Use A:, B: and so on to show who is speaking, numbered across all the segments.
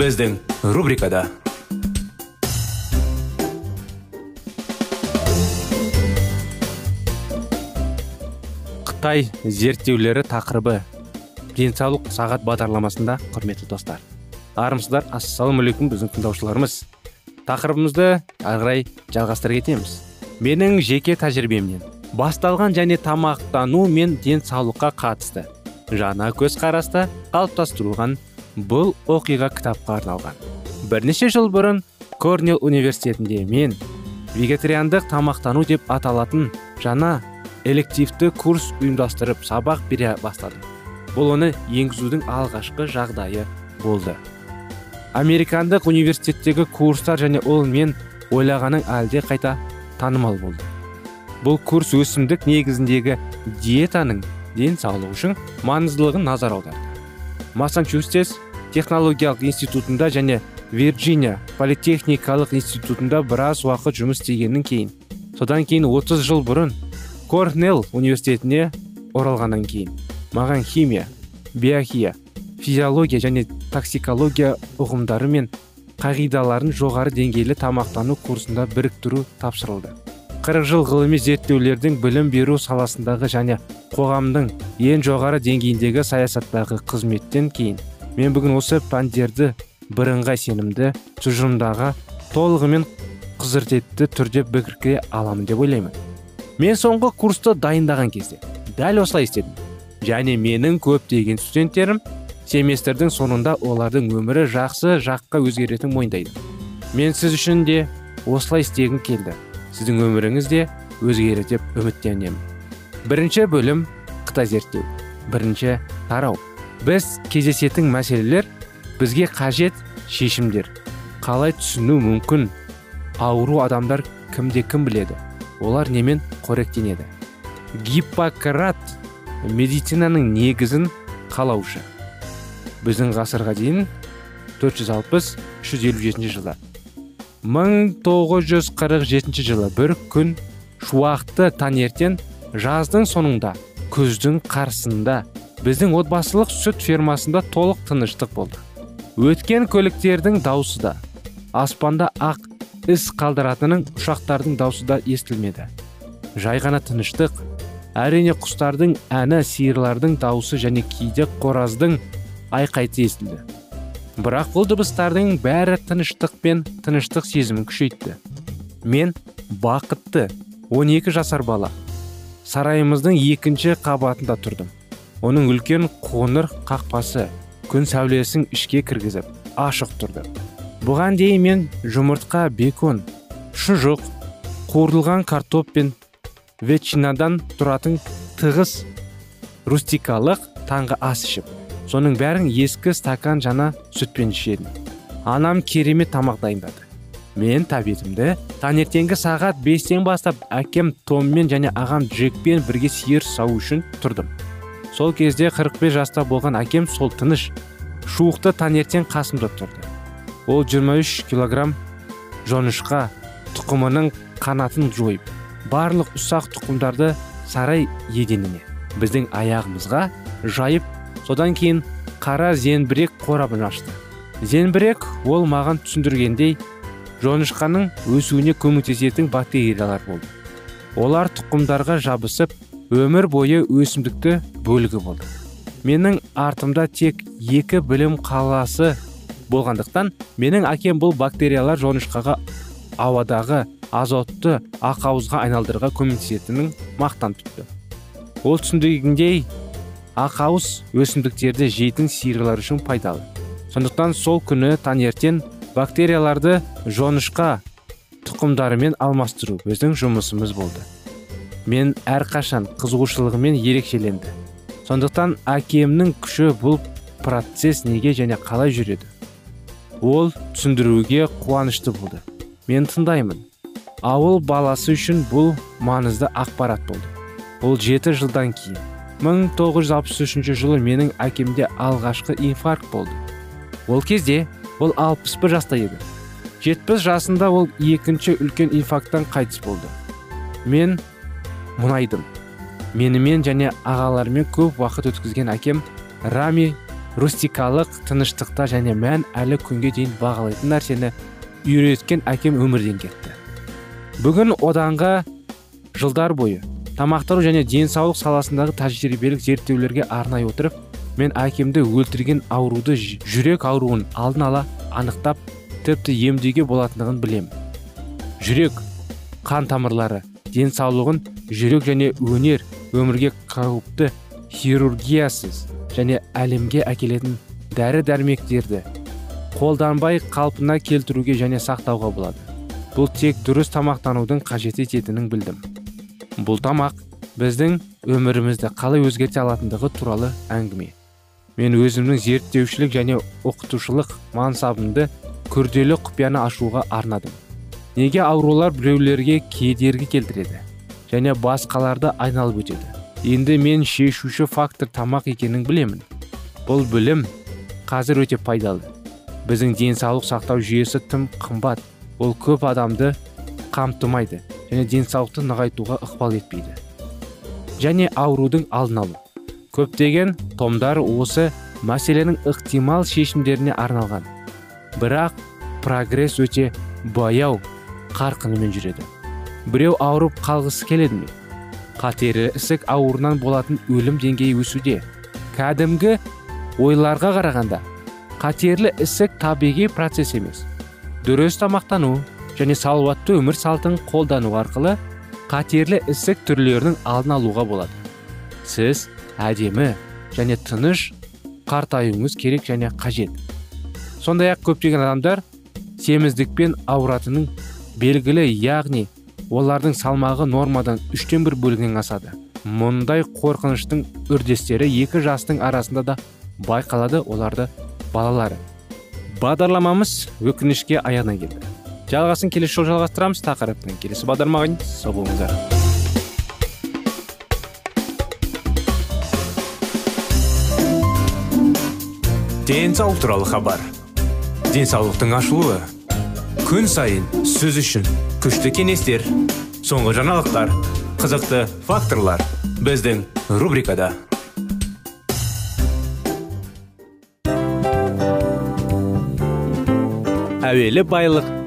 A: Біздің рубрикада қытай зерттеулері тақырыбы. Денсаулық сағат бағдарламасында құрметті достар. Армысыздар ассалаумағалейкум біздің тыңдаушыларымыз. Тақырыбымызды ары қарай жалғастыра кетеміз. Менің жеке тәжірибемнен басталған және тамақтану мен денсаулыққа қатысты жаңа көзқараста қалыптастырылған бұл оқиға кітапқа арналған. Бірнеше жыл бұрын корнелл университетінде мен вегетариандық тамақтану деп аталатын жаңа элективті курс ұйымдастырып сабақ бере бастадым. Бұл оны енгізудің алғашқы жағдайы болды. Американдық университеттегі курстар және ол мен ойлағаның әлде қайта танымал болды. Бұл курс өсімдік негізіндегі диетаның денсаулық үшін маңыздылығын назар аударды. Массачусетс технологиялық институтында және вирджиния политехникалық институтында біраз уақыт жұмыс істегеннен кейін содан кейін 30 жыл бұрын корнелл университетіне оралғаннан кейін маған химия биохия физиология және токсикология ұғымдары мен қағидаларын жоғары деңгейлі тамақтану курсында біріктіру тапсырылды. 40 жыл ғылыми зерттеулердің білім беру саласындағы және қоғамның ең жоғары деңгейіндегі саясаттағы қызметтен кейін мен бүгін осы пәндерді бірыңғай сенімді тұжырымдаға толығымен құзыртетті түрде біріктіре аламын деп ойлаймын. Мен соңғы курсты дайындаған кезде дәл осылай істедім. Және менің көптеген студенттерім семестрдің соңында олардың өмірі жақсы жаққа өзгеретінін мойындайды. Мен сіз үшін де осылай істегім келді. Сіздің өміріңіз де өзгереді деп үміттенемін. Бірінші бөлім қытай зерттеу. Бірінші тарау. Біз кездесетін мәселелер бізге қажет шешімдер. Қалай түсіну мүмкін? Ауру адамдар кімде кім біледі? Олар немен қоректенеді? Гиппократ медицинаның негізін қалаушы. Біздің ғасырға дейін 460-357 жылы. 1947 жылы бір күн шуақты таңертең жаздың соңында күздің қарсында біздің отбасылық сүт фермасында толық тыныштық болды. Өткен көліктердің даусы да аспанда ақ із қалдыратының ұшақтардың даусы да естілмеді. Жай ғана тыныштық әрине құстардың әні сиырлардың дауысы және кейде қораздың айқайты естілді. Бірақ бұл дыбыстардың бәрі тыныштық пен тыныштық сезімін күшейтті. Мен бақытты 12 жасар бала. Сарайымыздың екінші қабатында тұрдым. Оның үлкен қоңыр қақпасы күн сәулесін ішке кіргізіп ашық тұрды. Бұған дейін мен жұмыртқа бекон шұжық қуырылған картоп пен ветчинадан тұратын тығыз рустикалық таңғы ас ішіп соның бәрін ескі стакан жана сүтпен ішедім анам керемет тамақ дайындады. Мен тәбетімді таңертеңгі сағат бестен бастап әкем томмен және ағам джекпен бірге сиыр сау үшін тұрдым. Сол кезде 45 жаста болған әкем сол тыныш шуықты таңертең қасымда тұрды. Ол 23 килограмм жоңышқа тұқымының қанатын жойып барлық ұсақ тұқымдарды сарай еденіне біздің аяғымызға жайып содан кейін қара зеңбірек қорабын ашты. Зеңбірек ол маған түсіндіргендей жоңышқаның өсуіне көмектесетін бактериялар болды. Олар тұқымдарға жабысып өмір бойы өсімдікті бөлігі болды. Менің артымда тек екі білім қаласы болғандықтан менің әкем бұл бактериялар жоңышқаға ауадағы азотты ақауызға айналдыруға көмектесетінін мақтан тұтты. Ол түсіндіргендей ақауыз өсімдіктерді жейтін сиырлар үшін пайдалы. Сондықтан сол күні таңертең бактерияларды жоңышқа тұқымдарымен алмастыру біздің жұмысымыз болды. Мен әрқашан қызығушылығымен ерекшеленді. Сондықтан әкемнің күші бұл процесс неге және қалай жүреді? Ол түсіндіруге қуанышты болды. Мен тыңдаймын. Ауыл баласы үшін бұл маңызды ақпарат болды. Бұл жеті жылдан кейін. 1963 жылы менің әкемде алғашқы инфаркт болды. Ол кезде ол 61 жаста еді. 70 жасында ол екінші үлкен инфаркттан қайтыс болды. Мен мұнайдым. Менімен және ағалармен көп уақыт өткізген әкем рами рустикалық тыныштықта және мән әлі күнге дейін бағалайтын нәрсені үйреткен әкем өмірден кетті. Бүгін оданға жылдар бойы тамақтану және денсаулық саласындағы тәжірибелік зерттеулерге арнай отырып мен әкемді өлтірген ауруды жүрек ауруын алдын ала анықтап тіпті емдеуге болатындығын білемін жүрек қан тамырлары денсаулығын жүрек және өнер өмірге қауіпті хирургиясыз және әлемге әкелетін дәрі дәрмектерді қолданбай қалпына келтіруге және сақтауға болады. Бұл тек дұрыс тамақтанудың қажет ететінін білдім. Бұл тамақ біздің өмірімізді қалай өзгерте алатындығы туралы әңгіме. Мен өзімнің зерттеушілік және оқытушылық мансабымды күрделі құпияны ашуға арнадым. Неге аурулар біреулерге кедергі келтіреді және басқаларды айналып өтеді? Енді мен шешуші фактор тамақ екенін білемін. Бұл білім қазір өте пайдалы. Біздің денсаулық сақтау жүйесі тым қымбат. Ол көп адамды қамтымайды және денсаулықты нығайтуға ықпал етпейді. Және аурудың алдын алу. Көптеген томдар осы мәселенің ықтимал шешімдеріне арналған. Бірақ прогресс өте баяу қарқынымен жүреді. Біреу ауырып қалғысы келеді ме? Қатерлі ісік ауруынан болатын өлім деңгейі өсуде. Кәдімгі ойларға қарағанда қатерлі ісік табиғи процесс емес. Дұрыс тамақтану және салауатты өмір салтын қолдану арқылы қатерлі ісік түрлерінің алдын алуға болады. Сіз әдемі және тыныш қартаюыңыз керек және қажет. Сондай ақ көптеген адамдар семіздікпен ауыратынын белгілі яғни олардың салмағы нормадан үштен бір бөлігінен асады. Мұндай қорқыныштың үрдестері екі жастың арасында да байқалады оларды балалары. Бағдарламамыз өкінішке аяғына келді. Жалғасын келесі жолы жалғастырамыз. Тақырыптың келесі бағдарламаға дейін сау болыңыздар.
B: Денсаулық туралы хабар. Денсаулықтың ашылуы. Күн сайын сөз үшін күшті кеңестер соңғы жаңалықтар қызықты факторлар біздің рубрикада.
A: Әуелі байлық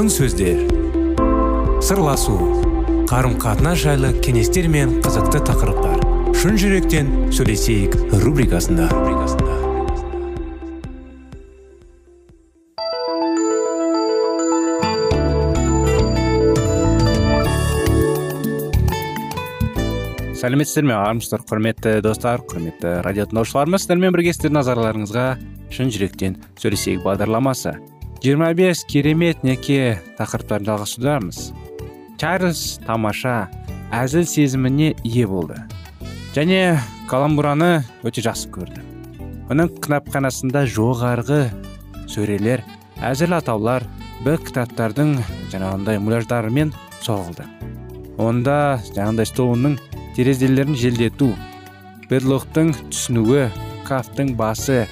B: Алтын сөздер. Сырласу қарым қатынас жайлы кеңестер мен қызықты тақырыптар. Шын жүректен сөйлесейік рубрикасында.
A: Сәлеметсіздер ме армысыздар құрметті достар құрметті радио тыңдаушыларымыз сіздермен бірге сіздердің назарларыңызға шын жүректен сөйлесейік бағдарламасы. 25 керемет неке тақырыптарын жалғастырудамыз. Чарльз тамаша әзіл сезіміне ие болды. Және каламбураны өте жақсы көрді. Оның кітапханасында жоғарғы сөрелер әзіл атаулар бір кітаптардың жаңағындай муляждарымен соғылды. Онда жаңағындай столының терезелерін желдету берлоқтың түсінуі кафтың басы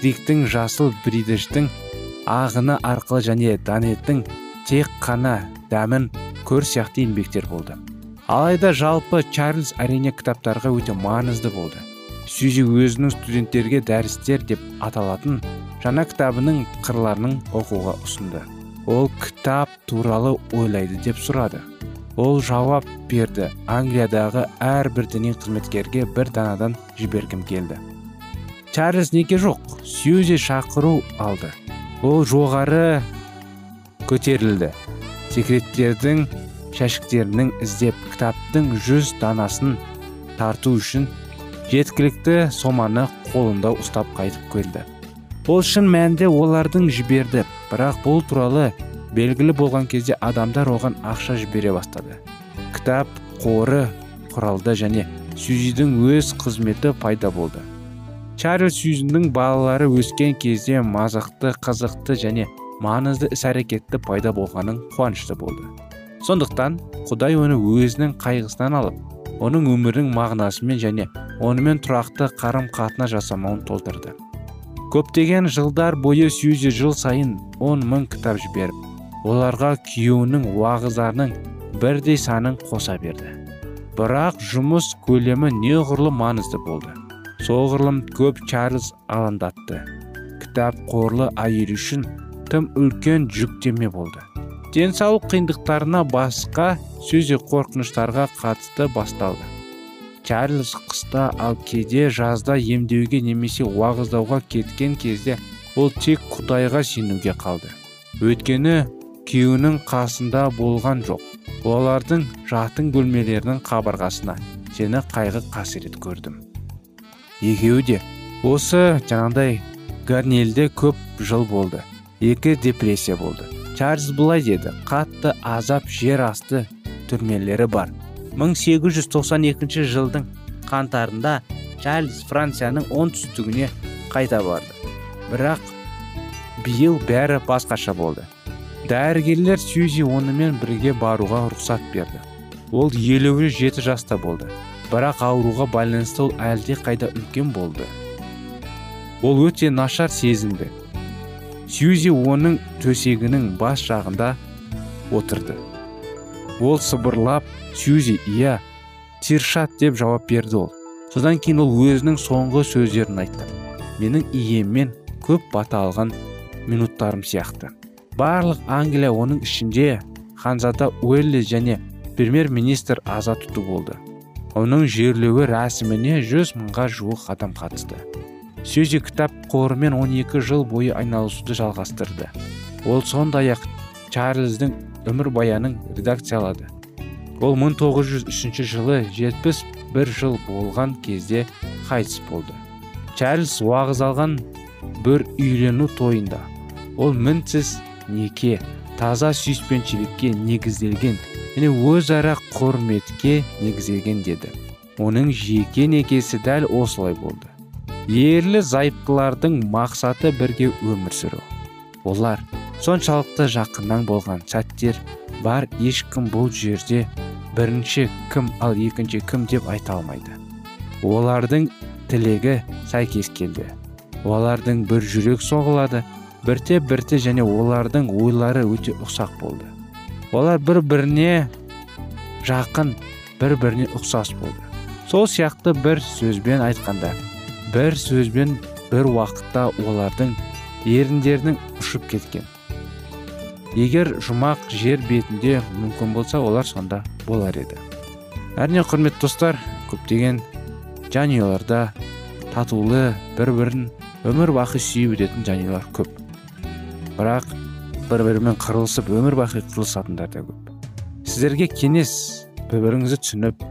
A: криктің жасыл бридіждің ағыны арқылы және данеттің тек қана дәмін көр сияқты еңбектер болды. Алайда жалпы чарльз әрине кітаптарға өте маңызды болды. Сюзи өзінің студенттерге дәрістер деп аталатын жаңа кітабының қырларының оқуға ұсынды. Ол кітап туралы ойлайды деп сұрады. Ол жауап берді. Англиядағы әрбір діни қызметкерге бір данадан жібергім келді. Чарльз неге жоқ? Сьюзи шақыру алды. Ол жоғары көтерілді. Секреттердің шәшіктерінің іздеп кітаптың жүз данасын тарту үшін жеткілікті соманы қолында ұстап қайтып келді. Ол шын мәнінде олардың жіберді бірақ бұл туралы белгілі болған кезде адамдар оған ақша жібере бастады. Кітап қоры құралды және сюзидің өз қызметі пайда болды. Чарльз сюзидің балалары өскен кезде мазақты қызықты және маңызды іс әрекетті пайда болғанын қуанышты болды. Сондықтан құдай оны өзінің қайғысынан алып оның өмірінің мағынасымен және онымен тұрақты қарым қатынас жасамауын толтырды. Көптеген жылдар бойы сьюзи жыл сайын он мың кітап жіберіп оларға күйеуінің уағыздарының бірдей санын қоса берді. Бірақ жұмыс көлемі неғұрлым маңызды болды. Соғұрлым көп чарльз алаңдатты. Кітап қорлы әйел үшін тым үлкен жүктеме болды. Денсаулық қиындықтарына басқа сөзе қорқыныштарға қатысты басталды. Чарльз қыста ал кейде жазда емдеуге немесе уағыздауға кеткен кезде ол тек құдайға сенуге қалды. Өйткені күйеуінің қасында болған жоқ. Олардың жатын бөлмелерінің қабырғасына сені қайғы қасірет көрдім. Екеуі де осы жаңағыдай гарнелде көп жыл болды. Екі депрессия болды. Чарльз былай деді қатты азап жер асты түрмелері бар. 1892 жылдың қаңтарында чарльз францияның оңтүстігіне қайта барды. Бірақ биыл бәрі басқаша болды. Дәрігерлер сьюзи онымен бірге баруға рұқсат берді. Ол елеулі жеті жаста болды. Бірақ ауруға байланысты ол әлде қайда үлкен болды. Ол өте нашар сезінді. Сьюзи оның төсегінің бас жағында отырды. Ол сыбырлап сьюзи иә тиршат деп жауап берді ол. Содан кейін ол өзінің соңғы сөздерін айтты. Менің иеммен көп бата алған минуттарым сияқты. Барлық англия оның ішінде ханзада уэлли және премьер министр аза тұту болды. Оның жерлеуі рәсіміне жүз мыңға жуық адам қатысты. Сюзи кітап қорымен 12 жыл бойы айналысуды жалғастырды. Ол сондай ақ чарльздің өмірбаянын редакциялады. Ол 1903 жылы 71 жыл болған кезде қайтыс болды. Чарльз уағыз алған бір үйлену тойында. Ол мінсіз неке таза сүйіспеншілікке негізделген және өзара құрметке негізделген деді. Оның жеке некесі дәл осылай болды. Ерлі зайыптылардың мақсаты бірге өмір сүру. Олар соншалықты жақыннан болған сәттер бар ешкім бұл жерде бірінші кім ал екінші кім деп айта алмайды. Олардың тілегі сәйкес келді. Олардың бір жүрек соғылады бірте бірте және олардың ойлары өте ұқсақ болды. Олар бір біріне жақын бір біріне ұқсас болды. Сол сияқты бір сөзбен айтқанда бір сөзбен бір уақытта олардың еріндерінің ұшып кеткен. Егер жұмақ жер бетінде мүмкін болса олар сонда болар еді. Әрине құрметті достар көптеген жанұяларда татулы бір бірін өмір бақи сүйіп өтетін жанұялар көп. Бірақ бір бірімен қырылысып өмір бақи қырылысатындар да көп. Сіздерге кеңес бір біріңізді түсініп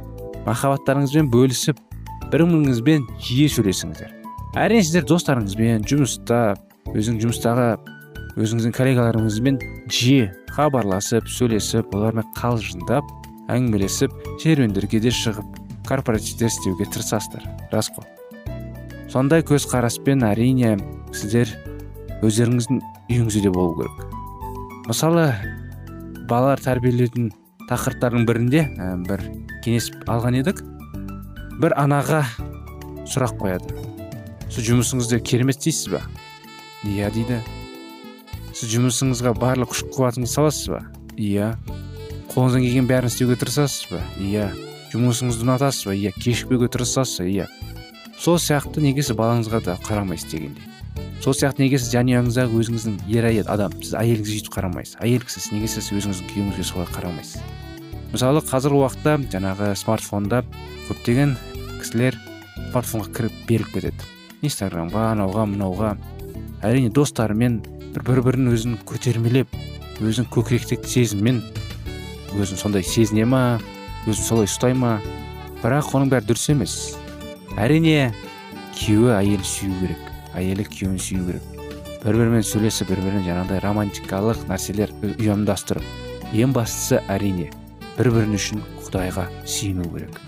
A: махаббаттарыңызбен бөлісіп бір біріңізбен жиі сөйлесіңіздер. Әрине сіздер достарыңызбен жұмыста өзің жұмыстағы өзіңіздің коллегаларыңызбен жиі хабарласып сөйлесіп олармен қалжыңдап әңгімелесіп серуендерге де шығып корпоративтер істеуге тырысасыздар. Рас қой. Сондай көзқараспен әрине сіздер өздеріңіздің үйіңізде де болу керек. Мысалы балалар тәрбиелейтін тақырыптардың бірінде ә, бір кеңес алған едік. Бір анаға сұрақ қояды. Сіз жұмысыңызды керемет істейсіз ба? Иә дейді. Сіз жұмысыңызға барлық күш қуатыңызды саласыз ба? Иә қолыңыздан келген бәрін істеуге тырысасыз ба? Иә жұмысыңызды ұнатасыз ба? Иә кешікпеуге тырысасыз ба? Иә сол сияқты неге сіз балаңызға да қарамайсыз дегендей. Сол сияқты неге сіз жанұяңыздағы өзіңіздің ер әйел адам сіз әйеліңізге сөйтіп қарамайсыз? Әйелсіз неге сіз өзіңіздің күйеуіңізге солай қарамайсыз? Мысалы қазіргі уақытта жаңағы смартфонда көптеген кісілер смартфонға кіріп беріліп кетеді. Инстаграмға анауға мынауға әрине достарымен бір бір бірін өзін көтермелеп өзін көкіректік сезіммен өзін сондай сезіне ма өзін солай ұстай ма? Бірақ оның бәрі дұрыс емес. Әрине күйеуі әйел сүю керек. Әйелі күйеуін сүю керек. Бір бірімен сөйлесіп бір бірін жаңағыдай романтикалық нәрселер ұйымдастырып ең бастысы әрине бір бірін үшін құдайға сүйіну керек.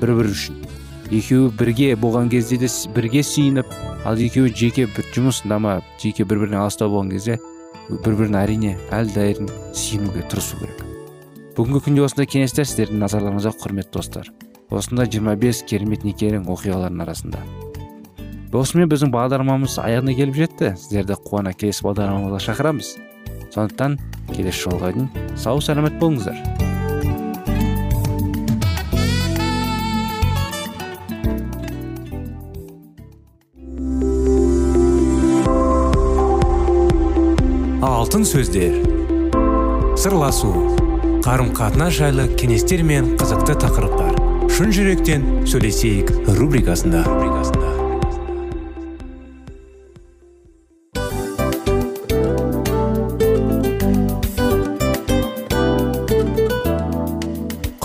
A: Бір бірі үшін. Екеуі бірге болған кезде де бірге сүйініп ал екеуі жеке бір жұмысында ма жеке бір бірінен алыстау болған кезде бір бірін әрине әлдайым сүйінуге тырысу керек. Бүгінгі күнде осындай кеңестер сіздердің назарларыңызға құрметті достар. Осындай 25 керемет некенің оқиғаларының арасында. Осымен біздің бағдарламамыз аяғына келіп жетті. Сіздерді қуана келесі бағдарламамызға шақырамыз. Сондықтан келесі жолға дейін сау саламат болыңыздар.
B: Алтын сөздер. Сырласу. Қарым қатынас жайлы кеңестер мен қызықты тақырыптар. Шын жүректен сөйлесейік рубрикасында.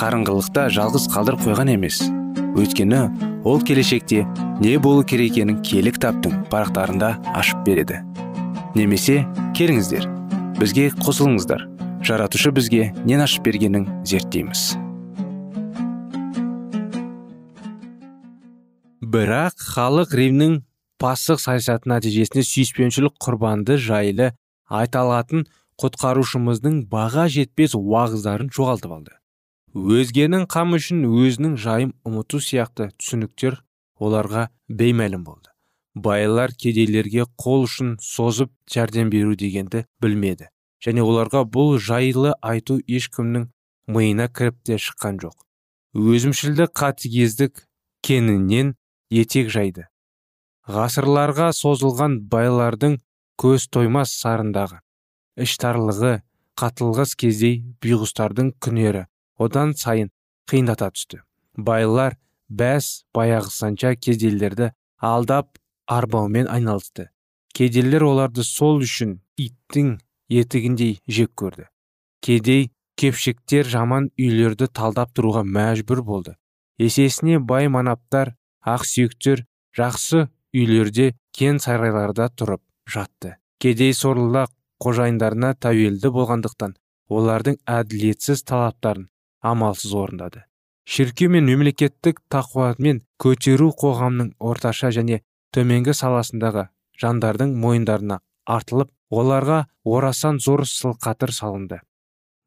A: қарыңғылықта жалғыз қалдыр қойған емес. Өйткені ол келешекте не болу керек екенін кітаптың парақтарында ашып береді. Немесе келіңіздер бізге қосылыңыздар. Жаратушы бізге нен ашып бергенін зерттейміз. Бірақ халық римнің пасық саясаты нәтижесінде сүйіспеншілік құрбанды жайлы айта алатын құтқарушымыздың баға жетпес уағыздарын жоғалтып алды. Өзгенің қамы үшін өзінің жайын ұмыту сияқты түсініктер оларға беймәлім болды. Байлар кедейлерге қол ұшын созып жәрдем беру дегенді білмеді. Және оларға бұл жайлы айту ешкімнің миына кіріп те шыққан жоқ. Өзімшілдік қатыгездік кеңінен етек жайды. Ғасырларға созылған байлардың көз тоймас сарындағы іштарлығы қатылғыс кездей биғұстардың күнері одан сайын қиындата түсті. Байлар бәс баяғысанша кедейлерді алдап арбаумен айналысты. Кедейлер оларды сол үшін иттің етігіндей жек көрді. Кедей кепшіктер жаман үйлерді талдап тұруға мәжбүр болды. Есесіне бай манаптар ақсүйектер жақсы үйлерде кен сарайларда тұрып жатты. Кедей сорлыда қожайындарына тәуелді болғандықтан олардың әділетсіз талаптарын амалсыз орындады. Шіркеу мен мемлекеттік тақуамен көтеру қоғамның орташа және төменгі саласындағы жандардың мойындарына артылып оларға орасан зор сылқатыр салынды.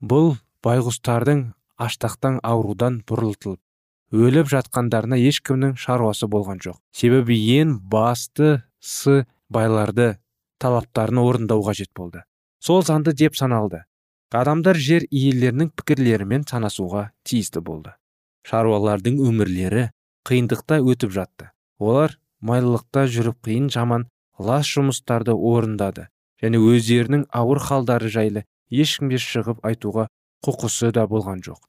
A: Бұл байғұстардың аштақтан аурудан бұрылтылып өліп жатқандарына ешкімнің шаруасы болған жоқ. Себебі ең бастысы байларды талаптарын орындау қажет болды. Сол заңды деп саналды. Адамдар жер иелерінің пікірлерімен санасуға тиісті болды. Шаруалардың өмірлері қиындықта өтіп жатты. Олар майлылықта жүріп қиын жаман лас жұмыстарды орындады және өздерінің ауыр халдары жайлы ешкімге шығып айтуға құқысы да болған жоқ.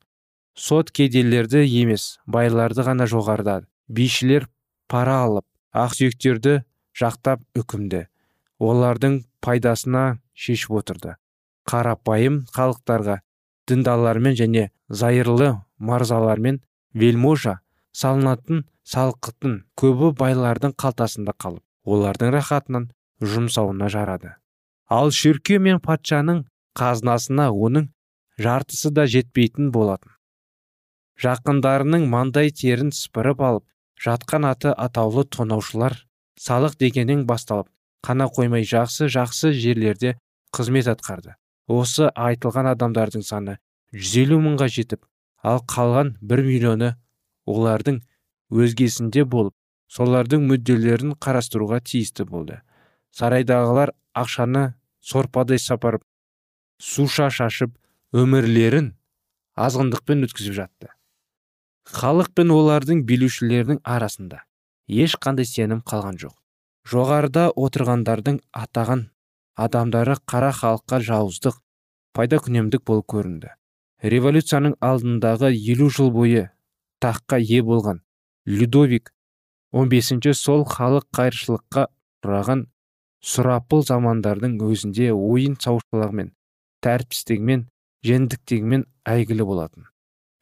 A: Сот кедейлерді емес байларды ғана жоғарда бишілер пара алып ақсүйектерді жақтап үкімді. Олардың пайдасына шешіп отырды. Қарапайым халықтарға діндарлармен және зайырлы марзалармен вельможа салынатын салқытын көбі байлардың қалтасында қалып олардың рахатынан жұмсауына жарады. Ал шіркеу мен патшаның қазынасына оның жартысы да жетпейтін болатын. Жақындарының маңдай терін сыпырып алып жатқан аты атаулы тонаушылар салық дегеннен басталып қана қоймай жақсы жақсы жерлерде қызмет атқарды. Осы айтылған адамдардың саны жүз елу мыңға жетіп ал қалған бір миллионы олардың өзгесінде болып солардың мүдделерін қарастыруға тиісті болды. Сарайдағылар ақшаны сорпадай сапарып суша шашып өмірлерін азғындықпен өткізіп жатты. Халық пен олардың билеушілерінің арасында ешқандай сенім қалған жоқ. Жоғарыда отырғандардың атаған адамдары қара халыққа жауыздық пайда күнемдік болып көрінді. Революцияның алдындағы елу жыл бойы таққа ие болған людовик 15 сол халық қайыршылыққа ұшыраған сұрапыл замандардың өзінде ойын саушылығымен тәртіпсіздігімен жеңдіктігімен әйгілі болатын.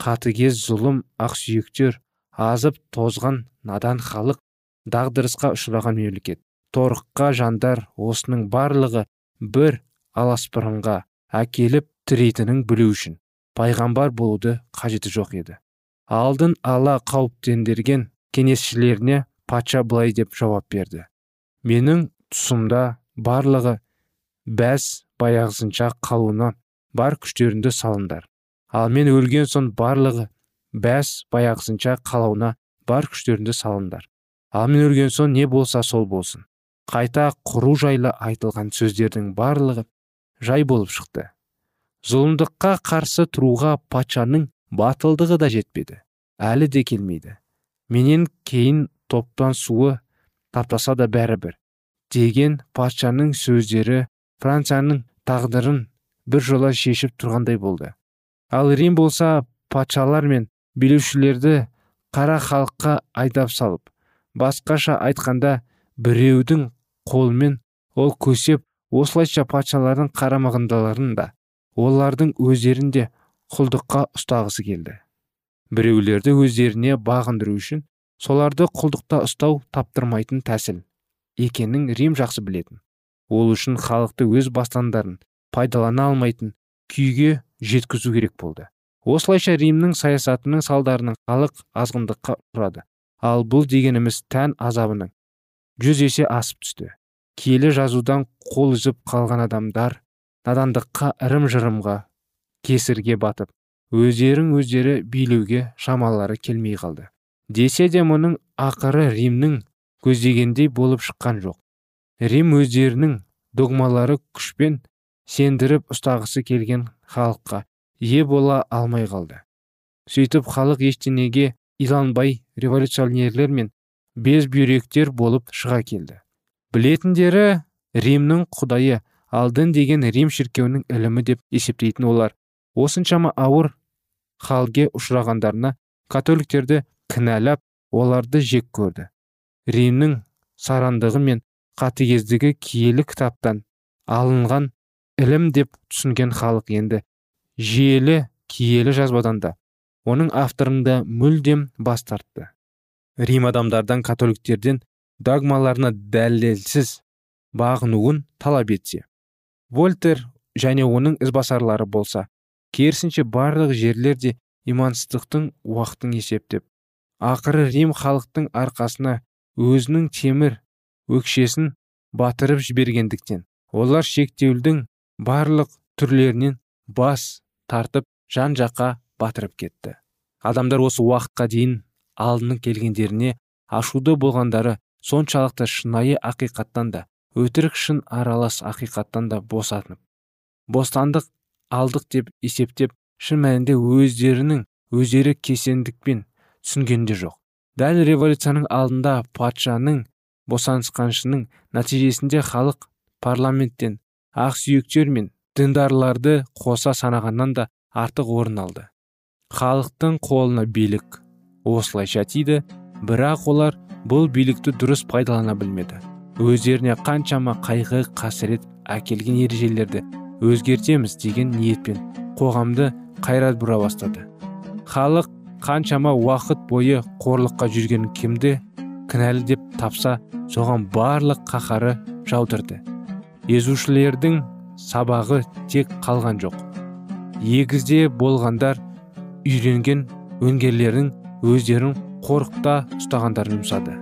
A: Қатыгез зұлым ақсүйектер азып тозған надан халық дағдырысқа ұшыраған мемлекет. Торыққа жандар осының барлығы бір аласпырынға әкеліп тірейтінін білу үшін пайғамбар болуды қажеті жоқ еді. Алдын ала қауіптендірген кеңесшілеріне патша былай деп жауап берді. Менің тұсымда барлығы бәс баяғысынша қалуына бар күштеріңді салыңдар. Ал мен өлген соң барлығы бәс баяғысынша қалауына бар күштеріңді салыңдар. Ал мен өлген соң не болса сол болсын. Қайта құру жайлы айтылған сөздердің барлығы жай болып шықты. Зұлымдыққа қарсы тұруға патшаның батылдығы да жетпеді. Әлі де келмейді. Менен кейін топтан суы таптаса да бәрібір деген патшаның сөздері францияның тағдырын бір жола шешіп тұрғандай болды. Ал рим болса патшалар мен билеушілерді қара халыққа айдап салып басқаша айтқанда біреудің қолымен ол көсеп осылайша патшалардың қарамағындаларын да олардың өздерін де құлдыққа ұстағысы келді. Біреулерді өздеріне бағындыру үшін соларды құлдықта ұстау таптырмайтын тәсіл екенін рим жақсы білетін. Ол үшін халықты өз бастандарын пайдалана алмайтын күйге жеткізу керек болды. Осылайша римнің саясатының салдарынан халық азғындыққа ұшырады. Ал бұл дегеніміз тән азабының жүз есе асып түсті. Киелі жазудан қол үзіп қалған адамдар надандыққа ырым жырымға кесірге батып өздерін өздері билеуге шамалары келмей қалды. Десе де мұның ақыры римнің көздегендей болып шыққан жоқ. Рим өздерінің догмалары күшпен сендіріп ұстағысы келген халыққа ие бола алмай қалды. Сөйтіп халық ештеңеге иланбай революционерлер мен безбүйректер болып шыға келді. Білетіндері римнің құдайы алдын деген рим шіркеуінің ілімі деп есептейтін олар. Осыншама ауыр халге ұшырағандарына католиктерді кінәлап оларды жек көрді. Римнің сарандығы мен қатыгездігі киелі кітаптан алынған ілім деп түсінген халық енді жиелі киелі жазбадан да. Оның авторында мүлдем бас тартты. Рим адамдардан католиктерден догмаларына дәлелсіз бағынуын талап етсе вольтер және оның ізбасарлары болса керісінше барлық жерлер де имансыздықтың уақытын есептеп ақыры рим халықтың арқасына өзінің темір өкшесін батырып жібергендіктен олар шектеудің барлық түрлерінен бас тартып жан жаққа батырып кетті. Адамдар осы уақытқа дейін алдының келгендеріне ашуды болғандары соншалықты шынайы ақиқаттан да өтірік шын аралас ақиқаттан да босатынып бостандық алдық деп есептеп шын мәнінде өздерінің өздері кесендікпен түсінгенде жоқ. Дәл революцияның алдында патшаның босанысқаншының нәтижесінде халық парламенттен ақсүйектер мен діндарларды қоса санағаннан да артық орын алды. Халықтың қолына билік осылайша тиді бірақ олар бұл билікті дұрыс пайдалана білмеді. Өздеріне қаншама қайғы қасірет әкелген ережелерді өзгертеміз деген ниетпен қоғамды қайрат бұра бастады. Халық қаншама уақыт бойы қорлыққа жүрген кімді кінәлі деп тапса соған барлық қаһары жаудырды. Езушілердің сабағы тек қалған жоқ. Егізде болғандар үйренген өңгерлердің өздерін қорықта ұстағандарын жұмсады